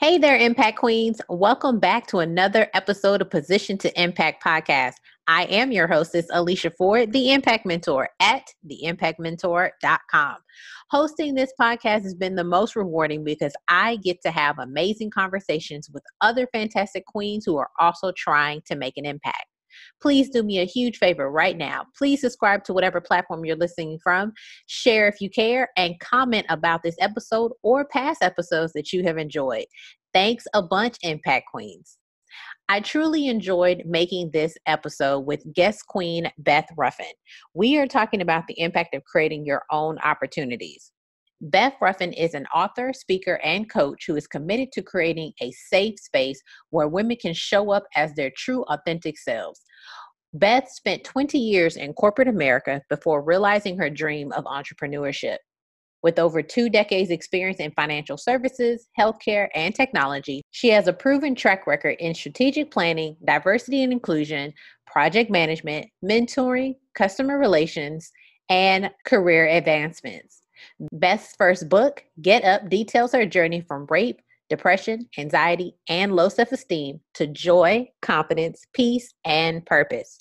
Hey there, Impact Queens. Welcome back to another episode of Position to Impact podcast. I am your hostess, Alicia Ford, the Impact Mentor at theimpactmentor.com. Hosting this podcast has been the most rewarding because I get to have amazing conversations with other fantastic queens who are also trying to make an impact please do me a huge favor right now. Please subscribe to whatever platform you're listening from, share if you care, and comment about this episode or past episodes that you have enjoyed. Thanks a bunch, Impact Queens. I truly enjoyed making this episode with guest queen Beth Ruffin. We are talking about the impact of creating your own opportunities. Beth Ruffin is an author, speaker, and coach who is committed to creating a safe space where women can show up as their true, authentic selves. Beth spent 20 years in corporate America before realizing her dream of entrepreneurship. With over two decades' experience in financial services, healthcare, and technology, she has a proven track record in strategic planning, diversity and inclusion, project management, mentoring, customer relations, and career advancements. Beth's first book, Get Up, details her journey from rape, depression, anxiety, and low self esteem to joy, confidence, peace, and purpose.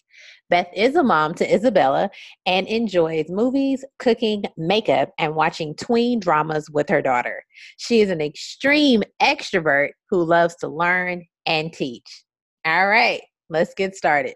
Beth is a mom to Isabella and enjoys movies, cooking, makeup, and watching tween dramas with her daughter. She is an extreme extrovert who loves to learn and teach. All right, let's get started.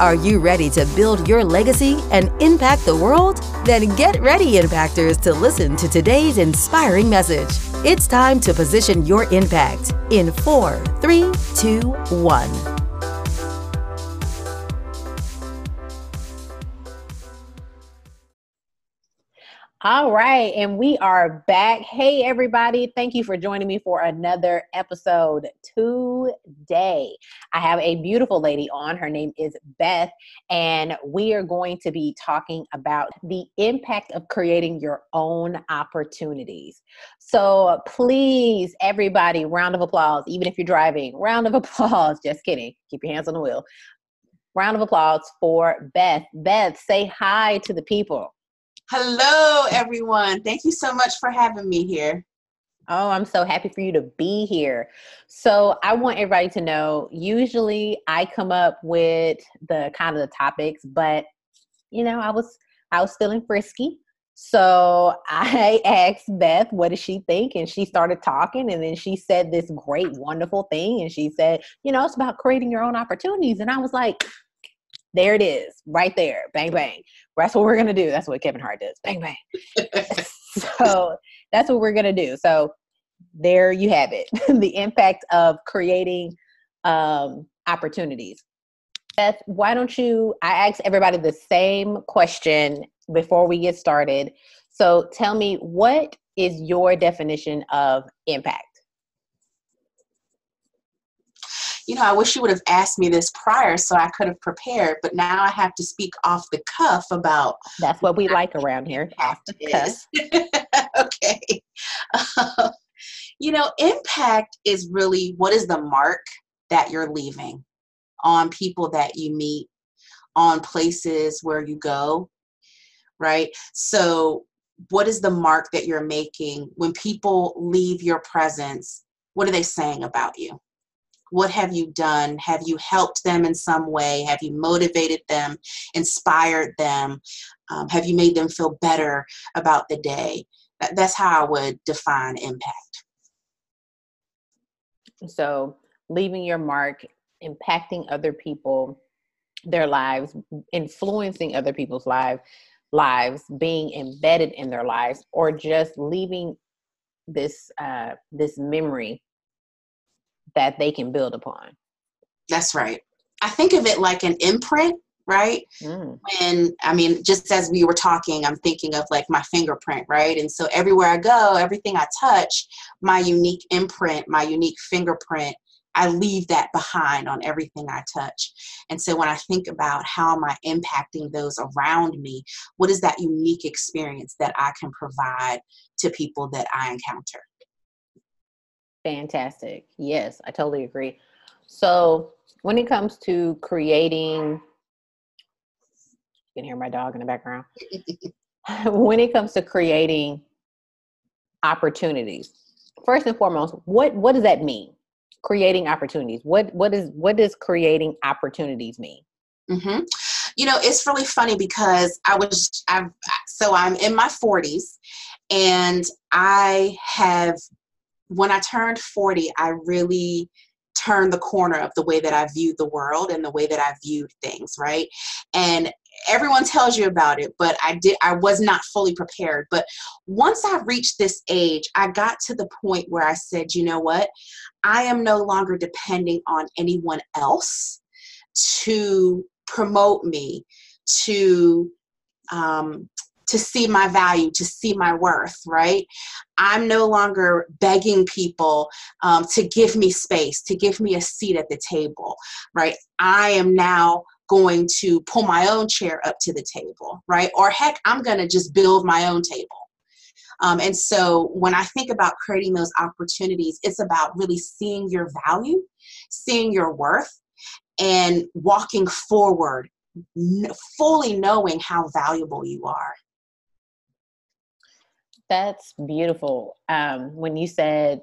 Are you ready to build your legacy and impact the world? Then get ready, Impactors, to listen to today's inspiring message. It's time to position your impact in four, three, two, one. All right, and we are back. Hey, everybody, thank you for joining me for another episode today. I have a beautiful lady on. Her name is Beth, and we are going to be talking about the impact of creating your own opportunities. So, please, everybody, round of applause, even if you're driving, round of applause. Just kidding. Keep your hands on the wheel. Round of applause for Beth. Beth, say hi to the people. Hello, everyone. Thank you so much for having me here. Oh, I'm so happy for you to be here. So, I want everybody to know usually I come up with the kind of the topics, but you know, I was I was feeling frisky. So, I asked Beth, what does she think? And she started talking and then she said this great wonderful thing and she said, you know, it's about creating your own opportunities and I was like, there it is, right there. Bang bang. That's what we're gonna do. That's what Kevin Hart does. Bang bang. so that's what we're gonna do. So there you have it. the impact of creating um, opportunities. Beth, why don't you? I ask everybody the same question before we get started. So tell me, what is your definition of impact? You know, I wish you would have asked me this prior so I could have prepared, but now I have to speak off the cuff about. That's what we like around here. Off the cuff. okay. Uh, you know, impact is really what is the mark that you're leaving on people that you meet, on places where you go, right? So, what is the mark that you're making when people leave your presence? What are they saying about you? What have you done? Have you helped them in some way? Have you motivated them, inspired them? Um, have you made them feel better about the day? That, that's how I would define impact. So, leaving your mark, impacting other people, their lives, influencing other people's lives, lives, being embedded in their lives, or just leaving this uh, this memory that they can build upon. That's right. I think of it like an imprint, right? Mm. When, I mean, just as we were talking, I'm thinking of like my fingerprint, right? And so everywhere I go, everything I touch, my unique imprint, my unique fingerprint I leave that behind on everything I touch. And so when I think about how am I impacting those around me, what is that unique experience that I can provide to people that I encounter? Fantastic. Yes, I totally agree. So when it comes to creating, you can hear my dog in the background. when it comes to creating opportunities, first and foremost, what what does that mean? Creating opportunities. What what is what does creating opportunities mean? Mm-hmm. You know, it's really funny because I was I've so I'm in my 40s, and I have when I turned 40, I really turned the corner of the way that I viewed the world and the way that I viewed things, right? And everyone tells you about it, but I did I was not fully prepared. But once I reached this age, I got to the point where I said, you know what? I am no longer depending on anyone else to promote me, to um, to see my value, to see my worth, right? I'm no longer begging people um, to give me space, to give me a seat at the table, right? I am now going to pull my own chair up to the table, right? Or heck, I'm going to just build my own table. Um, and so when I think about creating those opportunities, it's about really seeing your value, seeing your worth, and walking forward, fully knowing how valuable you are. That's beautiful. Um, when you said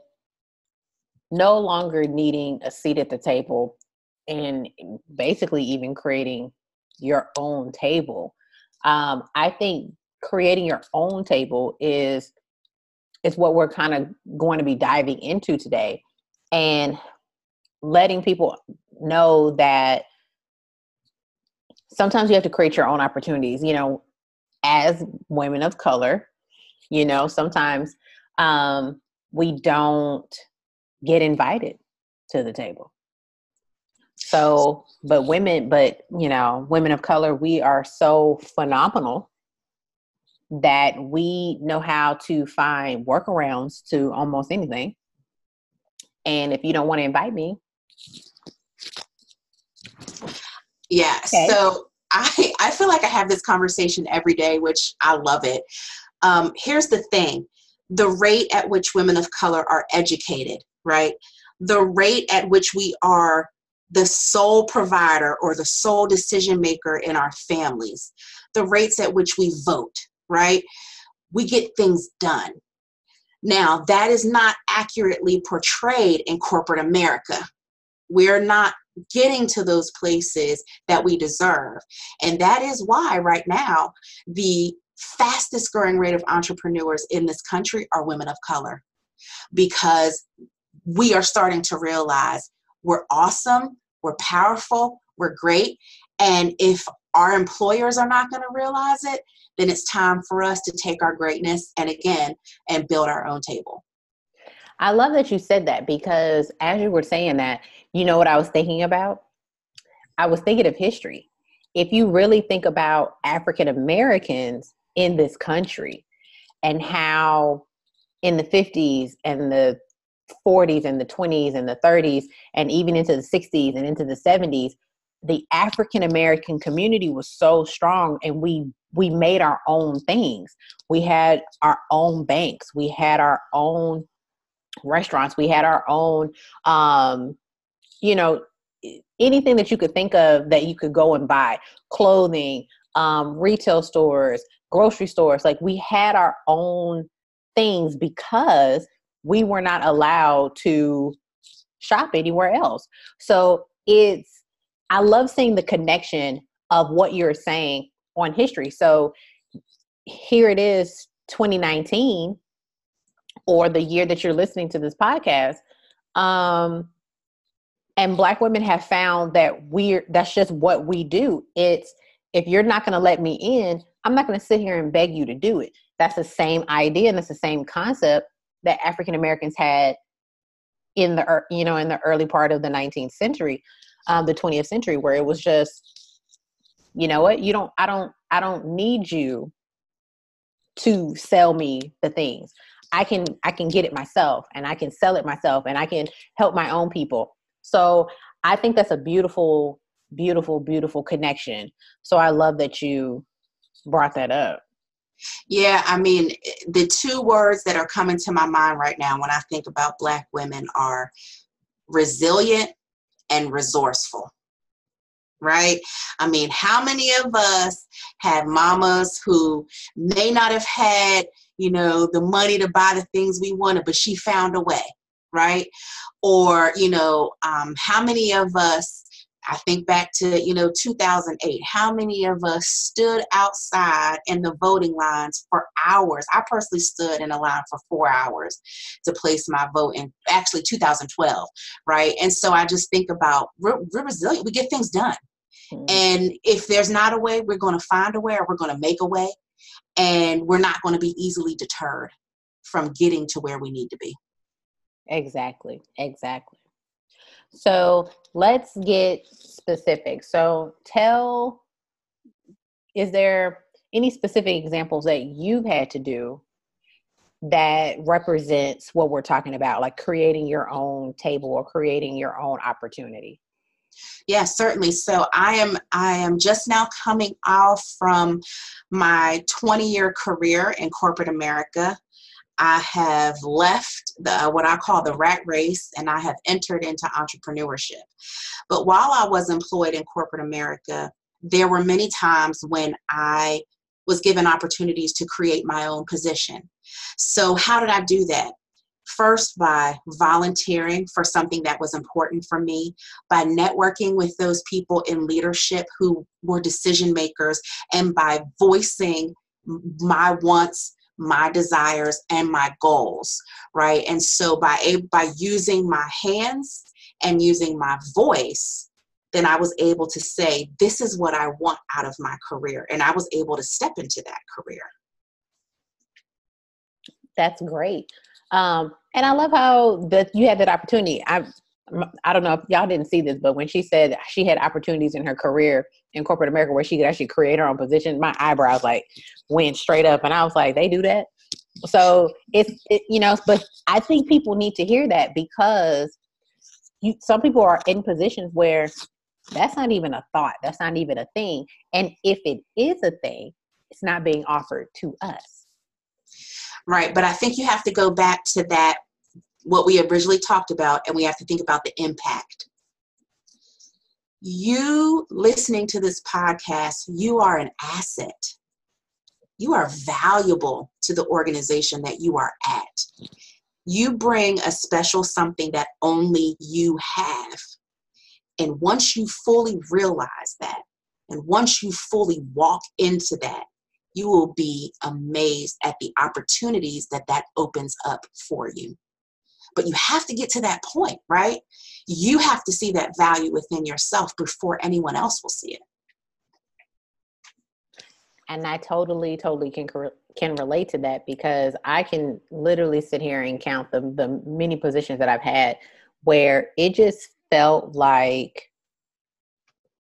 no longer needing a seat at the table and basically even creating your own table, um, I think creating your own table is is what we're kind of going to be diving into today and letting people know that sometimes you have to create your own opportunities you know as women of color you know sometimes um, we don't get invited to the table. So but women but you know women of color we are so phenomenal that we know how to find workarounds to almost anything. And if you don't want to invite me yeah okay. so i i feel like i have this conversation every day which i love it um, here's the thing the rate at which women of color are educated, right? The rate at which we are the sole provider or the sole decision maker in our families, the rates at which we vote, right? We get things done. Now, that is not accurately portrayed in corporate America. We're not getting to those places that we deserve. And that is why, right now, the fastest growing rate of entrepreneurs in this country are women of color because we are starting to realize we're awesome, we're powerful, we're great. And if our employers are not going to realize it, then it's time for us to take our greatness and again and build our own table. I love that you said that because as you were saying that, you know what I was thinking about? I was thinking of history. If you really think about African Americans, in this country and how in the 50s and the 40s and the 20s and the 30s and even into the 60s and into the 70s the african american community was so strong and we we made our own things. We had our own banks. We had our own restaurants. We had our own um you know anything that you could think of that you could go and buy clothing um retail stores grocery stores. Like we had our own things because we were not allowed to shop anywhere else. So it's, I love seeing the connection of what you're saying on history. So here it is, 2019, or the year that you're listening to this podcast. Um, and black women have found that we're that's just what we do. It's if you're not going to let me in, I'm not going to sit here and beg you to do it. That's the same idea and that's the same concept that African Americans had in the you know in the early part of the 19th century, um, the 20th century, where it was just, you know what, you don't, I don't, I don't need you to sell me the things. I can I can get it myself and I can sell it myself and I can help my own people. So I think that's a beautiful, beautiful, beautiful connection. So I love that you brought that up. Yeah, I mean, the two words that are coming to my mind right now when I think about Black women are resilient and resourceful. Right? I mean, how many of us have mamas who may not have had, you know, the money to buy the things we wanted, but she found a way, right? Or, you know, um, how many of us I think back to, you know, 2008. How many of us stood outside in the voting lines for hours? I personally stood in a line for four hours to place my vote in actually 2012, right? And so I just think about we're, we're resilient. We get things done. Mm-hmm. And if there's not a way, we're going to find a way or we're going to make a way. And we're not going to be easily deterred from getting to where we need to be. Exactly. Exactly. So let's get specific. So tell, is there any specific examples that you've had to do that represents what we're talking about, like creating your own table or creating your own opportunity? Yes, certainly. So I am I am just now coming off from my 20 year career in corporate America. I have left the what I call the rat race and I have entered into entrepreneurship. But while I was employed in corporate America, there were many times when I was given opportunities to create my own position. So, how did I do that? First, by volunteering for something that was important for me, by networking with those people in leadership who were decision makers, and by voicing my wants my desires and my goals right? And so by by using my hands and using my voice then i was able to say this is what i want out of my career and i was able to step into that career. That's great. Um, and i love how that you had that opportunity. I I don't know if y'all didn't see this, but when she said she had opportunities in her career in corporate America where she could actually create her own position, my eyebrows like went straight up, and I was like, "They do that." So it's it, you know, but I think people need to hear that because you, some people are in positions where that's not even a thought, that's not even a thing, and if it is a thing, it's not being offered to us. Right, but I think you have to go back to that what we originally talked about, and we have to think about the impact. You listening to this podcast, you are an asset. You are valuable to the organization that you are at. You bring a special something that only you have. And once you fully realize that, and once you fully walk into that, you will be amazed at the opportunities that that opens up for you. But you have to get to that point, right? You have to see that value within yourself before anyone else will see it. And I totally, totally can can relate to that because I can literally sit here and count the the many positions that I've had where it just felt like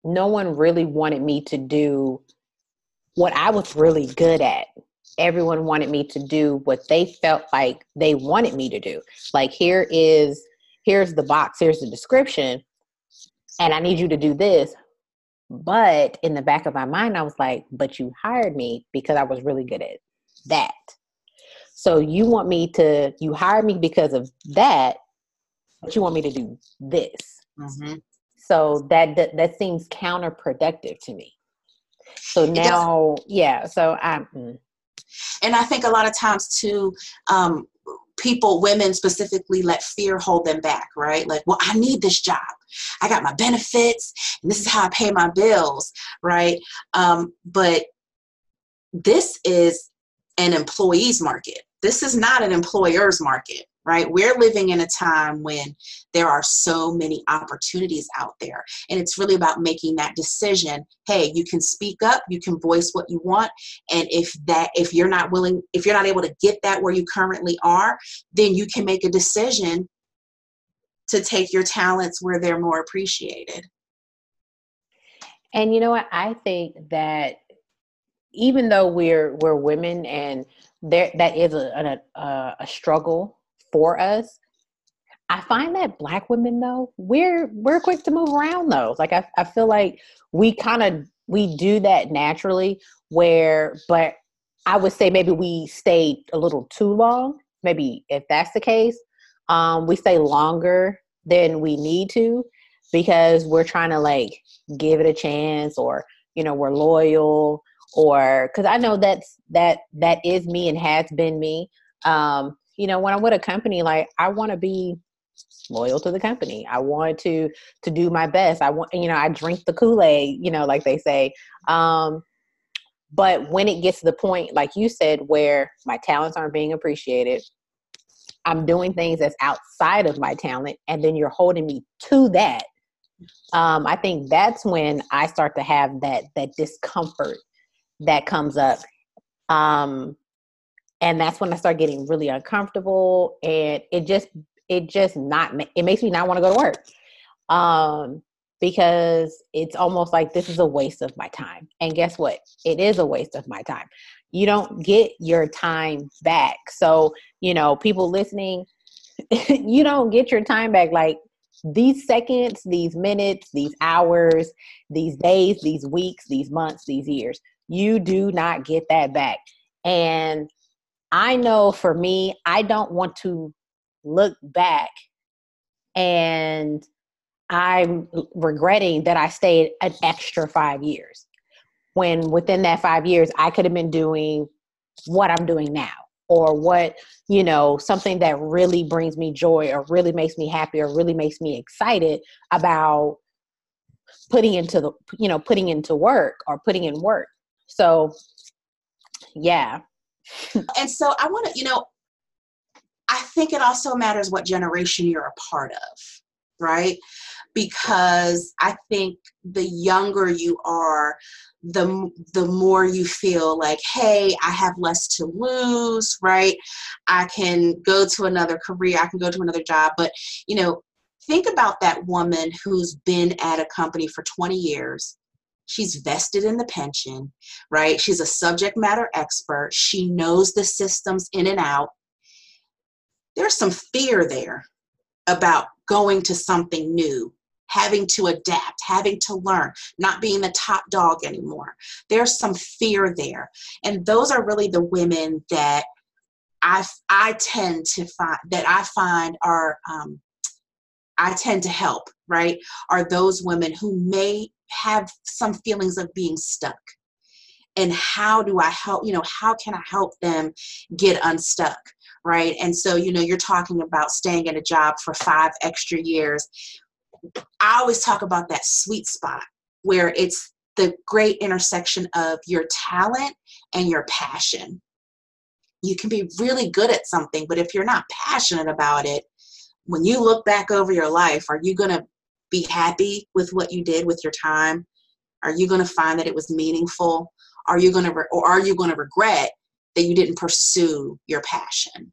no one really wanted me to do what I was really good at everyone wanted me to do what they felt like they wanted me to do. Like here is here's the box, here's the description, and I need you to do this. But in the back of my mind, I was like, but you hired me because I was really good at that. So you want me to, you hired me because of that, but you want me to do this. Mm-hmm. So that, that that seems counterproductive to me. So now, yeah. So I'm. Mm. And I think a lot of times too, um, people, women specifically, let fear hold them back, right? Like, well, I need this job. I got my benefits, and this is how I pay my bills, right? Um, but this is an employee's market. This is not an employer's market right? We're living in a time when there are so many opportunities out there. And it's really about making that decision. Hey, you can speak up, you can voice what you want. And if that if you're not willing, if you're not able to get that where you currently are, then you can make a decision to take your talents where they're more appreciated. And you know what? I think that even though we're we're women and there that is a, a, a struggle for us, I find that black women though, we're we're quick to move around though. Like I, I feel like we kind of we do that naturally where but I would say maybe we stayed a little too long. Maybe if that's the case, um, we stay longer than we need to because we're trying to like give it a chance or you know we're loyal or because I know that's that that is me and has been me. Um, you know, when I'm with a company, like I want to be loyal to the company. I want to to do my best. I want you know I drink the Kool Aid. You know, like they say. Um, but when it gets to the point, like you said, where my talents aren't being appreciated, I'm doing things that's outside of my talent, and then you're holding me to that. Um, I think that's when I start to have that that discomfort that comes up. Um, and that's when I start getting really uncomfortable, and it just it just not it makes me not want to go to work. Um because it's almost like this is a waste of my time. And guess what? It is a waste of my time. You don't get your time back. So you know people listening you don't get your time back. Like these seconds these minutes these hours these days these weeks these months these years you do not get that back. And i know for me i don't want to look back and I'm regretting that I stayed an extra five years. When within that five years, I could have been doing what I'm doing now, or what, you know, something that really brings me joy, or really makes me happy, or really makes me excited about putting into the, you know, putting into work or putting in work. So, yeah. and so I want to, you know, I think it also matters what generation you're a part of, right? Because I think the younger you are, the the more you feel like, hey, I have less to lose, right? I can go to another career, I can go to another job, but you know, think about that woman who's been at a company for 20 years. She's vested in the pension, right? She's a subject matter expert. She knows the systems in and out there's some fear there about going to something new having to adapt, having to learn, not being the top dog anymore. There's some fear there. And those are really the women that I, I tend to find that I find are um, I tend to help, right? Are those women who may have some feelings of being stuck. And how do I help, you know, how can I help them get unstuck? right? And so, you know, you're talking about staying in a job for five extra years. I always talk about that sweet spot where it's the great intersection of your talent and your passion. You can be really good at something, but if you're not passionate about it, when you look back over your life, are you going to be happy with what you did with your time? Are you going to find that it was meaningful? Are you going to, re- or are you going to regret that you didn't pursue your passion.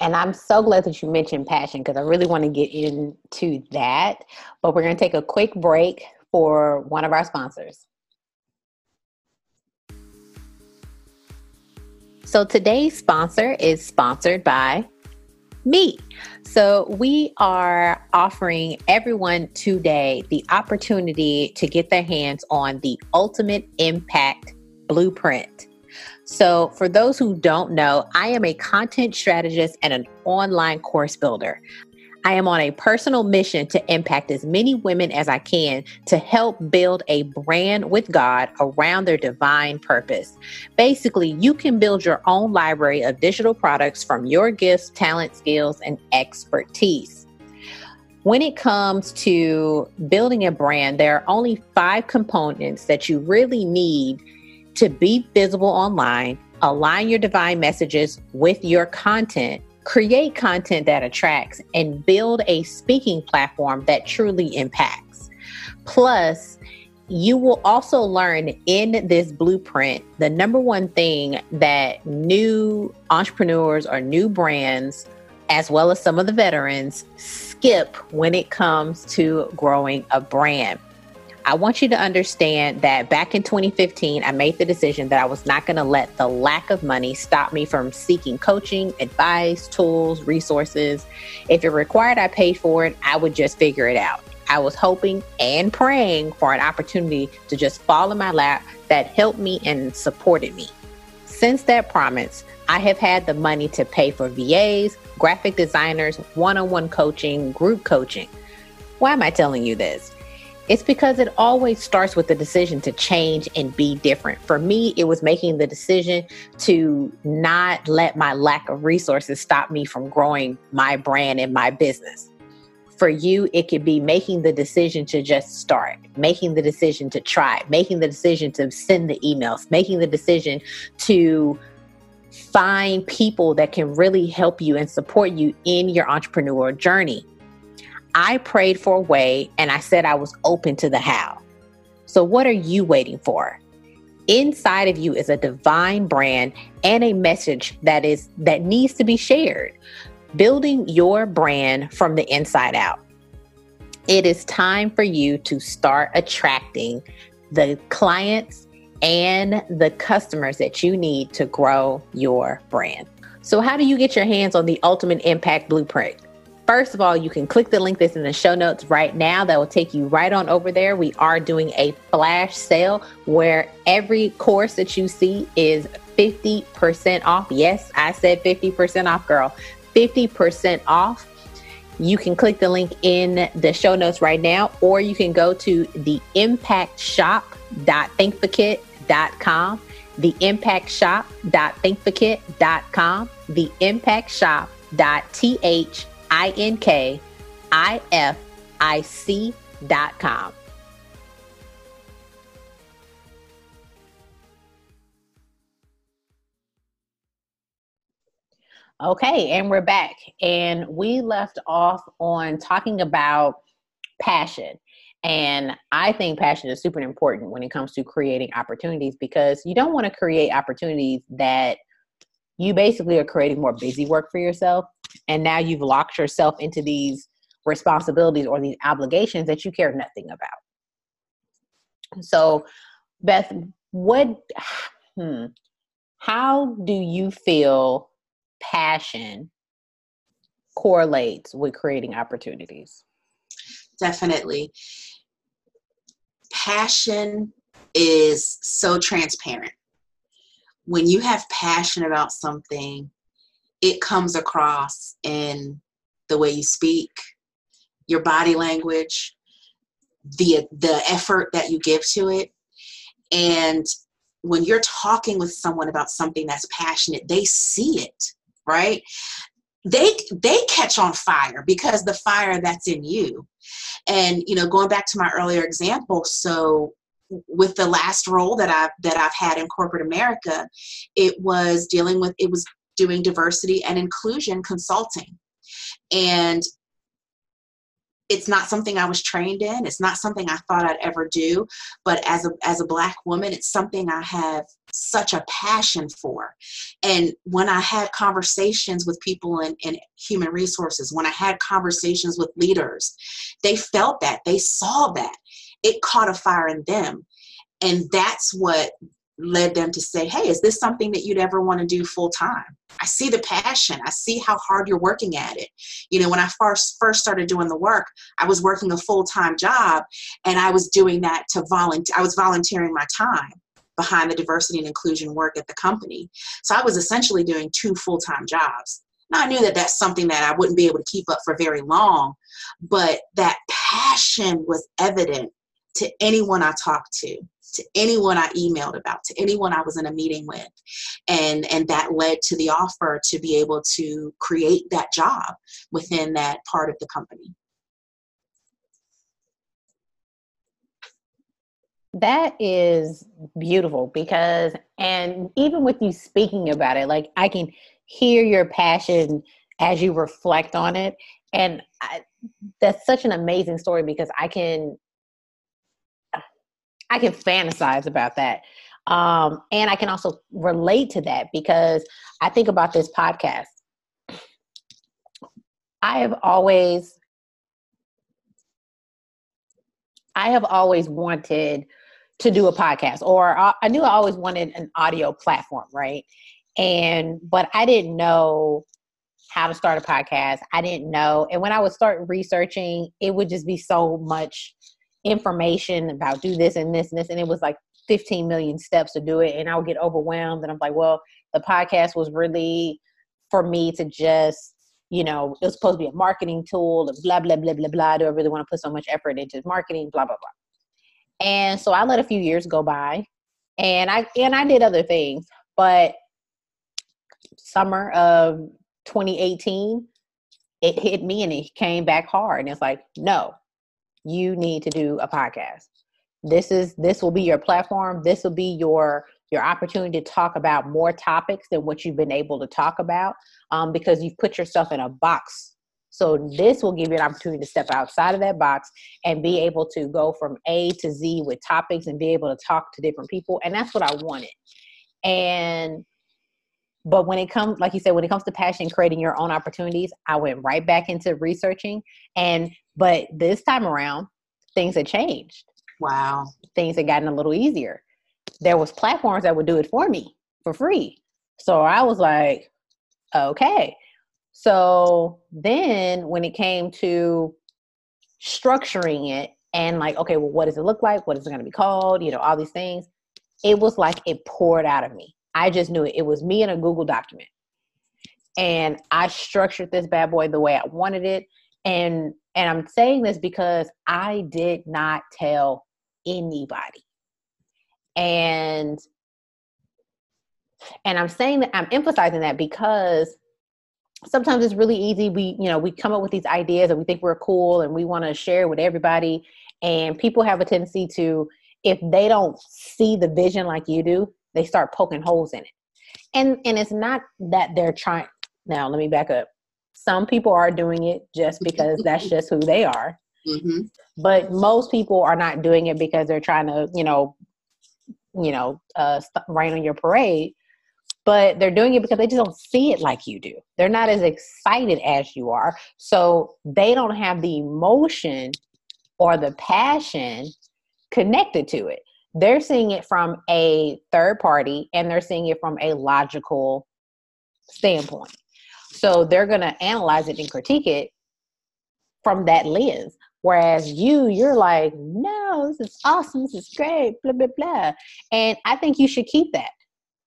And I'm so glad that you mentioned passion because I really want to get into that. But we're going to take a quick break for one of our sponsors. So today's sponsor is sponsored by me. So, we are offering everyone today the opportunity to get their hands on the Ultimate Impact blueprint. So, for those who don't know, I am a content strategist and an online course builder. I am on a personal mission to impact as many women as I can to help build a brand with God around their divine purpose. Basically, you can build your own library of digital products from your gifts, talent, skills, and expertise. When it comes to building a brand, there are only five components that you really need to be visible online, align your divine messages with your content, create content that attracts, and build a speaking platform that truly impacts. Plus, you will also learn in this blueprint the number one thing that new entrepreneurs or new brands, as well as some of the veterans, skip when it comes to growing a brand. I want you to understand that back in 2015, I made the decision that I was not going to let the lack of money stop me from seeking coaching, advice, tools, resources. If it required I paid for it, I would just figure it out. I was hoping and praying for an opportunity to just fall in my lap that helped me and supported me. Since that promise, I have had the money to pay for VAs, graphic designers, one on one coaching, group coaching. Why am I telling you this? It's because it always starts with the decision to change and be different. For me, it was making the decision to not let my lack of resources stop me from growing my brand and my business. For you, it could be making the decision to just start, making the decision to try, making the decision to send the emails, making the decision to find people that can really help you and support you in your entrepreneurial journey. I prayed for a way and I said I was open to the how. So, what are you waiting for? Inside of you is a divine brand and a message that is that needs to be shared. Building your brand from the inside out. It is time for you to start attracting the clients and the customers that you need to grow your brand. So, how do you get your hands on the Ultimate Impact Blueprint? First of all, you can click the link that's in the show notes right now. That will take you right on over there. We are doing a flash sale where every course that you see is 50% off. Yes, I said 50% off, girl. 50% off. You can click the link in the show notes right now, or you can go to the impactshop.thinkific.com the impactshop.thinkific.com, the impactshop.thinkific.com. Okay, and we're back. And we left off on talking about passion. And I think passion is super important when it comes to creating opportunities because you don't want to create opportunities that you basically are creating more busy work for yourself. And now you've locked yourself into these responsibilities or these obligations that you care nothing about. So, Beth, what, hmm, how do you feel passion correlates with creating opportunities? Definitely passion is so transparent. When you have passion about something, it comes across in the way you speak, your body language, the the effort that you give to it. And when you're talking with someone about something that's passionate, they see it, right? They they catch on fire because the fire that's in you and you know, going back to my earlier example, so with the last role that I've that I've had in corporate America, it was dealing with it was doing diversity and inclusion consulting. And it's not something I was trained in. It's not something I thought I'd ever do. But as a as a black woman, it's something I have such a passion for. And when I had conversations with people in, in human resources, when I had conversations with leaders, they felt that, they saw that. It caught a fire in them. And that's what led them to say, Hey, is this something that you'd ever want to do full time? I see the passion. I see how hard you're working at it. You know, when I first first started doing the work, I was working a full-time job and I was doing that to volunteer I was volunteering my time behind the diversity and inclusion work at the company. So I was essentially doing two full-time jobs. Now I knew that that's something that I wouldn't be able to keep up for very long, but that passion was evident to anyone I talked to to anyone I emailed about, to anyone I was in a meeting with. And, and that led to the offer to be able to create that job within that part of the company. That is beautiful because, and even with you speaking about it, like I can hear your passion as you reflect on it. And I, that's such an amazing story because I can I can fantasize about that. Um, and I can also relate to that because I think about this podcast. I have always I have always wanted to do a podcast, or I knew I always wanted an audio platform, right? And but I didn't know how to start a podcast. I didn't know. And when I would start researching, it would just be so much information about do this and this and this. And it was like 15 million steps to do it. And I would get overwhelmed. And I'm like, well, the podcast was really for me to just, you know, it was supposed to be a marketing tool and blah, blah, blah, blah, blah. Do I really want to put so much effort into marketing? Blah, blah, blah. And so I let a few years go by and I and I did other things. But summer of 2018, it hit me and it came back hard. And it's like, no, you need to do a podcast. This is this will be your platform. This will be your your opportunity to talk about more topics than what you've been able to talk about um, because you've put yourself in a box. So this will give you an opportunity to step outside of that box and be able to go from A to Z with topics and be able to talk to different people. And that's what I wanted. And but when it comes like you said when it comes to passion creating your own opportunities i went right back into researching and but this time around things had changed. Wow. Things had gotten a little easier. There was platforms that would do it for me for free. So i was like okay. So then when it came to structuring it and like okay well what does it look like? What is it going to be called? You know all these things. It was like it poured out of me. I just knew it. It was me in a Google document. And I structured this bad boy the way I wanted it. And and I'm saying this because I did not tell anybody. And and I'm saying that I'm emphasizing that because sometimes it's really easy. We you know we come up with these ideas and we think we're cool and we want to share with everybody. And people have a tendency to if they don't see the vision like you do they start poking holes in it. And and it's not that they're trying now let me back up some people are doing it just because that's just who they are. Mm-hmm. but most people are not doing it because they're trying to you know you know uh, rain on your parade. But they're doing it because they just don't see it like you do. They're not as excited as you are. So they don't have the emotion or the passion connected to it. They're seeing it from a third party and they're seeing it from a logical standpoint. So they're going to analyze it and critique it from that lens. Whereas you, you're like, no, this is awesome. This is great, blah, blah, blah. And I think you should keep that.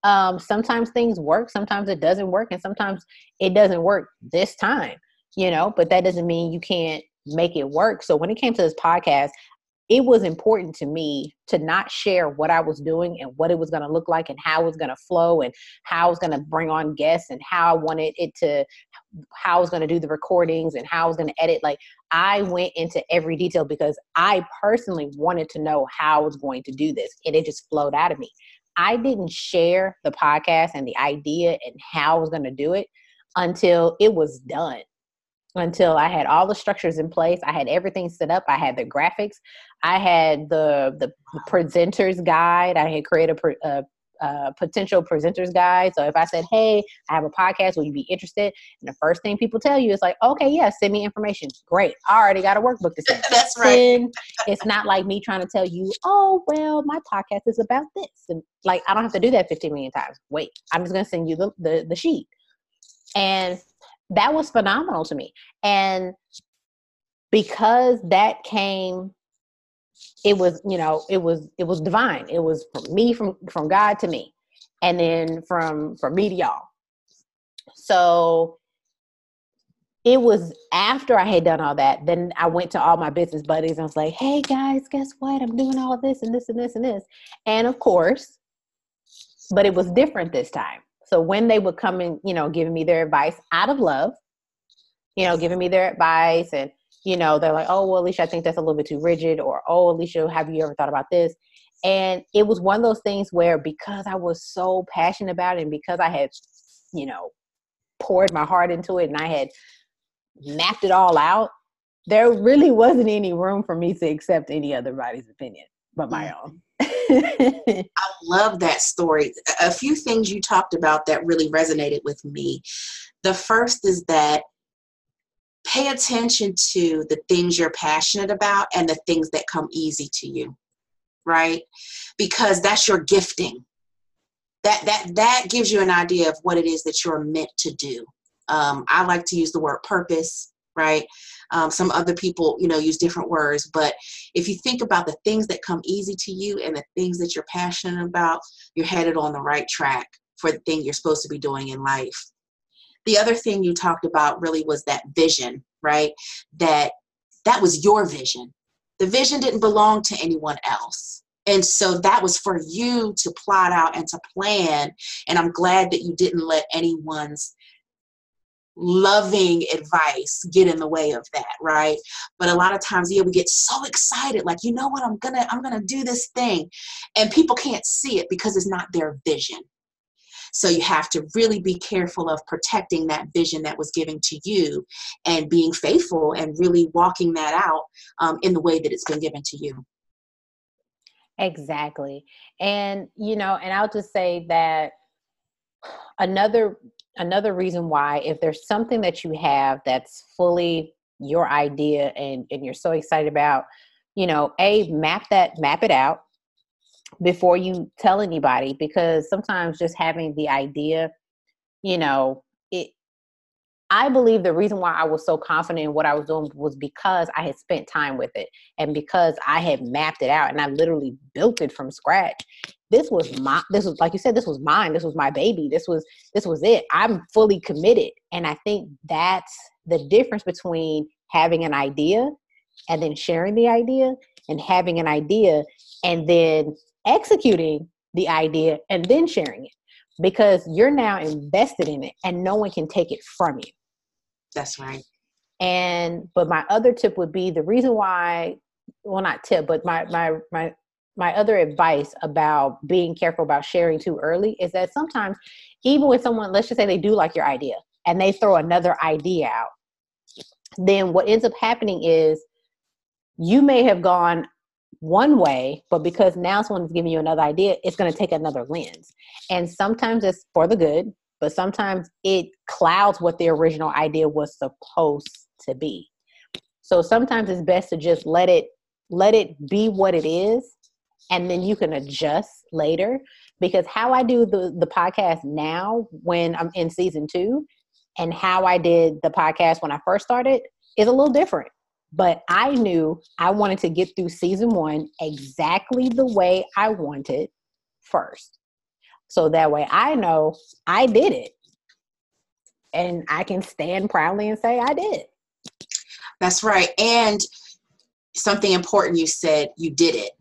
Um, sometimes things work, sometimes it doesn't work, and sometimes it doesn't work this time, you know, but that doesn't mean you can't make it work. So when it came to this podcast, it was important to me to not share what I was doing and what it was going to look like and how it was going to flow and how I was going to bring on guests and how I wanted it to, how I was going to do the recordings and how I was going to edit. Like I went into every detail because I personally wanted to know how I was going to do this and it just flowed out of me. I didn't share the podcast and the idea and how I was going to do it until it was done until I had all the structures in place. I had everything set up. I had the graphics. I had the the, presenters guide. I had created a, a, a, potential presenters guide. So if I said, "Hey, I have a podcast. Will you be interested?" and the first thing people tell you is like, "Okay, yeah, send me information." Great. I already got a workbook to send. That's right. it's not like me trying to tell you, "Oh, well, my podcast is about this," and like I don't have to do that 15 million times. Wait, I'm just gonna send you the, the, the sheet. And that was phenomenal to me. And because that came it was you know it was it was divine. It was from me from from god to me and then from from me to y'all. So it was after i had done all that then i went to all my business buddies and I was like hey guys guess what? I'm doing all this and this and this and this. And of course but it was different this time so when they would come and, you know, giving me their advice out of love, you know, giving me their advice and, you know, they're like, oh, well, Alicia, I think that's a little bit too rigid, or oh, Alicia, have you ever thought about this? And it was one of those things where because I was so passionate about it and because I had, you know, poured my heart into it and I had mapped it all out, there really wasn't any room for me to accept any other body's opinion but my mm. own. I love that story. A few things you talked about that really resonated with me. The first is that pay attention to the things you're passionate about and the things that come easy to you right because that's your gifting that that that gives you an idea of what it is that you're meant to do um, i like to use the word purpose right um, some other people you know use different words but if you think about the things that come easy to you and the things that you're passionate about you're headed on the right track for the thing you're supposed to be doing in life. The other thing you talked about really was that vision right? That that was your vision. The vision didn't belong to anyone else. And so that was for you to plot out and to plan. And i'm glad that you didn't let anyone's loving advice get in the way of that right? But a lot of times yeah we get so excited like you know what? I'm gonna i'm gonna do this thing and people can't see it because it's not their vision. So you have to really be careful of protecting that vision that was given to you and being faithful and really walking that out um, in the way that it's been given to you. Exactly. And you know and i'll just say that another another reason why if there's something that you have that's fully your idea and and you're so excited about you know a map that map it out before you tell anybody because sometimes just having the idea you know it I believe the reason why I was so confident in what I was doing was because I had spent time with it and because I had mapped it out and I literally built it from scratch this was my this was like you said this was mine this was my baby this was this was it. I'm fully committed. And i think that's the difference between having an idea and then sharing the idea and having an idea and then executing the idea and then sharing it. Because you're now invested in it and no one can take it from you. That's right. And but my other tip would be the reason why well not tip but my my my my other advice about being careful about sharing too early is that sometimes even with someone let's just say they do like your idea and they throw another idea out then what ends up happening is you may have gone one way but because now someone's giving you another idea it's going to take another lens. And sometimes it's for the good but sometimes it clouds what the original idea was supposed to be. So sometimes it's best to just let it let it be what it is and then you can adjust later. Because how i do the, the podcast now when i'm in season two and how i did the podcast when i first started is a little different. But i knew i wanted to get through season one exactly the way i wanted first. So that way i know i did it. And i can stand proudly and say i did. That's right. And something important you said you did it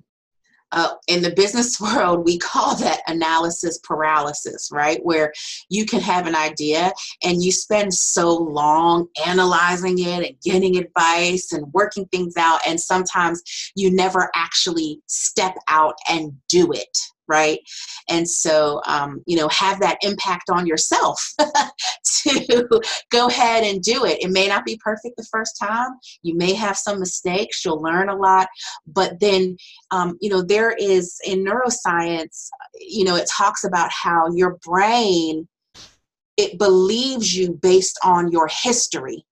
uh, in the business world, we call that analysis paralysis, right? Where you can have an idea and you spend so long analyzing it and getting advice and working things out, and sometimes you never actually step out and do it right? And so, um, you know, have that impact on yourself to go ahead and do it. It may not be perfect the first time. You may have some mistakes. You'll learn a lot. But then, um, you know, there is in neuroscience, you know, it talks about how your brain it believes you based on your history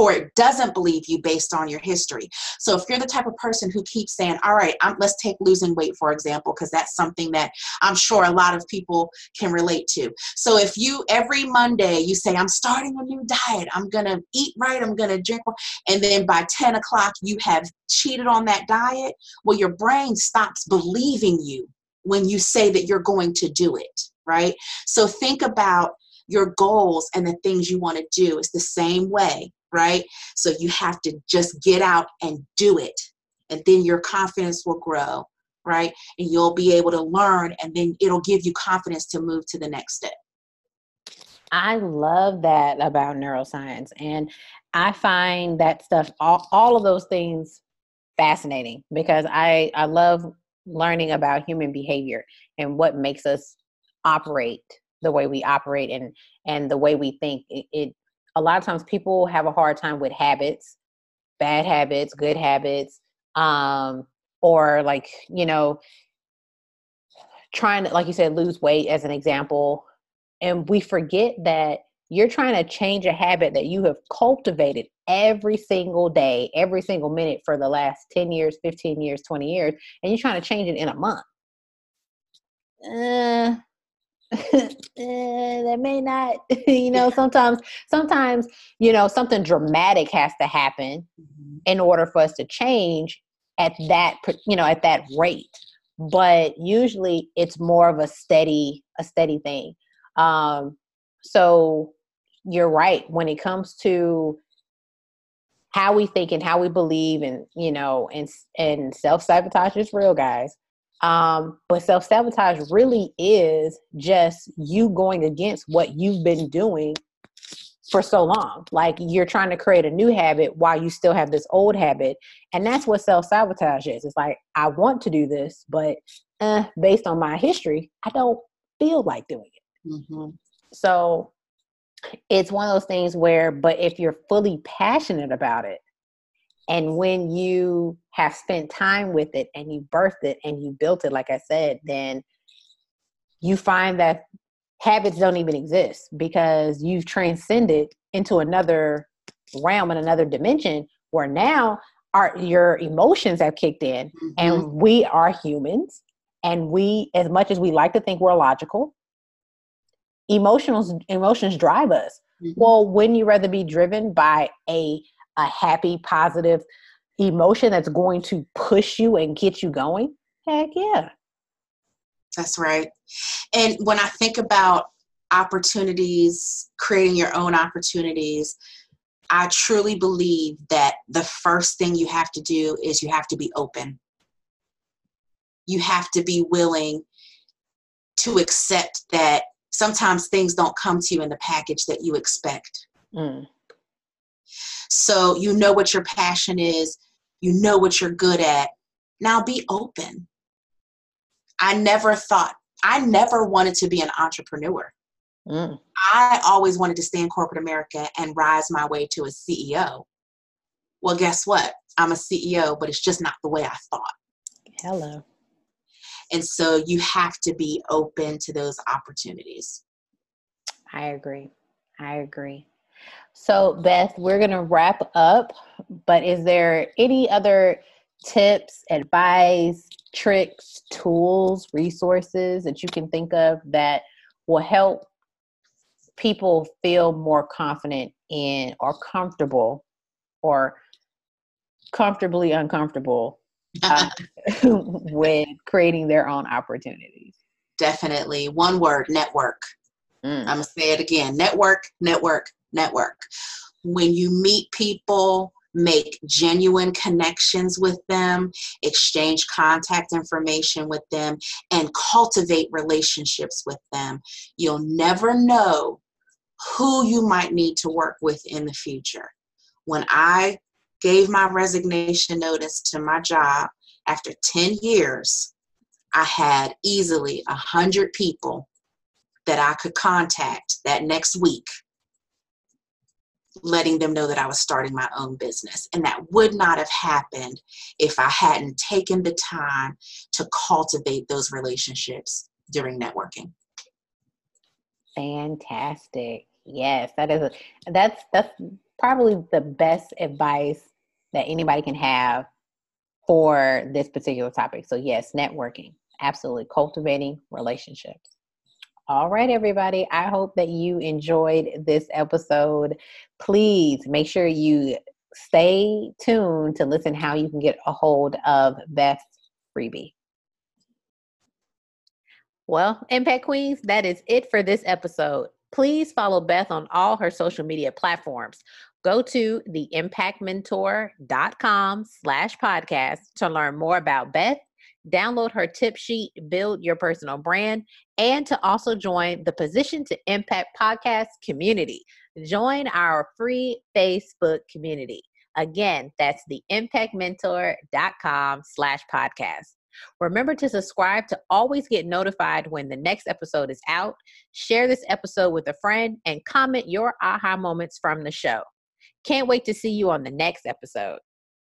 or it doesn't believe you based on your history. So if you're the type of person who keeps saying, all right, I'm, let's take losing weight, for example, because that's something that I'm sure a lot of people can relate to. So if you every Monday you say, I'm starting a new diet, I'm going to eat right, I'm going to drink, and then by 10 o'clock you have cheated on that diet, well, your brain stops believing you when you say that you're going to do it, right? So think about your goals and the things you want to do. It's the same way right? So you have to just get out and do it. And then your confidence will grow, right? And you'll be able to learn, and then it'll give you confidence to move to the next step. I love that about neuroscience. And I find that stuff, all, all of those things fascinating because I, I love learning about human behavior and what makes us operate the way we operate and and the way we think it, it a lot of times people have a hard time with habits, bad habits, good habits, um, or like, you know, trying to, like you said, lose weight as an example. And we forget that you're trying to change a habit that you have cultivated every single day, every single minute for the last 10 years, 15 years, 20 years, and you're trying to change it in a month. Uh, that may not you know sometimes sometimes you know something dramatic has to happen mm-hmm. in order for us to change at that you know at that rate. But usually it's more of a steady a steady thing. Um so you're right. When it comes to how we think and how we believe and you know and and self-sabotage is real guys um but self-sabotage really is just you going against what you've been doing for so long. Like you're trying to create a new habit while you still have this old habit. And that's what self-sabotage is. It's like i want to do this but eh, based on my history i don't feel like doing it. Mm-hmm. so it's one of those things where but if you're fully passionate about it and when you have spent time with it and you birthed it and you built it like i said then you find that habits don't even exist because you've transcended into another realm and another dimension where now our your emotions have kicked in mm-hmm. and we are humans and we as much as we like to think we're logical emotions emotions drive us mm-hmm. well wouldn't you rather be driven by a a happy positive emotion that's going to push you and get you going heck yeah that's right and when i think about opportunities creating your own opportunities i truly believe that the first thing you have to do is you have to be open you have to be willing to accept that sometimes things don't come to you in the package that you expect. Mm. So you know what your passion is, you know what you're good at. Now be open. I never thought, I never wanted to be an entrepreneur. Mm. I always wanted to stay in corporate America and rise my way to a CEO. Well, guess what? I'm a CEO, but it's just not the way I thought. Hello. And so you have to be open to those opportunities. I agree. I agree. So, Beth, we're going to wrap up, but is there any other tips, advice, tricks, tools, resources that you can think of that will help people feel more confident in or comfortable or comfortably uncomfortable uh, with creating their own opportunities? Definitely. One word network. Mm. I'm going to say it again network, network, network. When you meet people, make genuine connections with them, exchange contact information with them, and cultivate relationships with them. You'll never know who you might need to work with in the future. When I gave my resignation notice to my job after 10 years i had easily 100 people that i could contact that next week letting them know that i was starting my own business and that would not have happened if i hadn't taken the time to cultivate those relationships during networking fantastic yes that is a, that's that's probably the best advice that anybody can have for this particular topic. So, yes, networking, absolutely, cultivating relationships. All right, everybody. I hope that you enjoyed this episode. Please make sure you stay tuned to listen how you can get a hold of Beth's freebie. Well, Impact Queens, that is it for this episode. Please follow Beth on all her social media platforms. Go to theimpactmentor.com slash podcast to learn more about Beth, download her tip sheet, build your personal brand, and to also join the Position to Impact podcast community. Join our free Facebook community. Again, that's theimpactmentor.com slash podcast. Remember to subscribe to always get notified when the next episode is out. Share this episode with a friend and comment your aha moments from the show. Can't wait to see you on the next episode.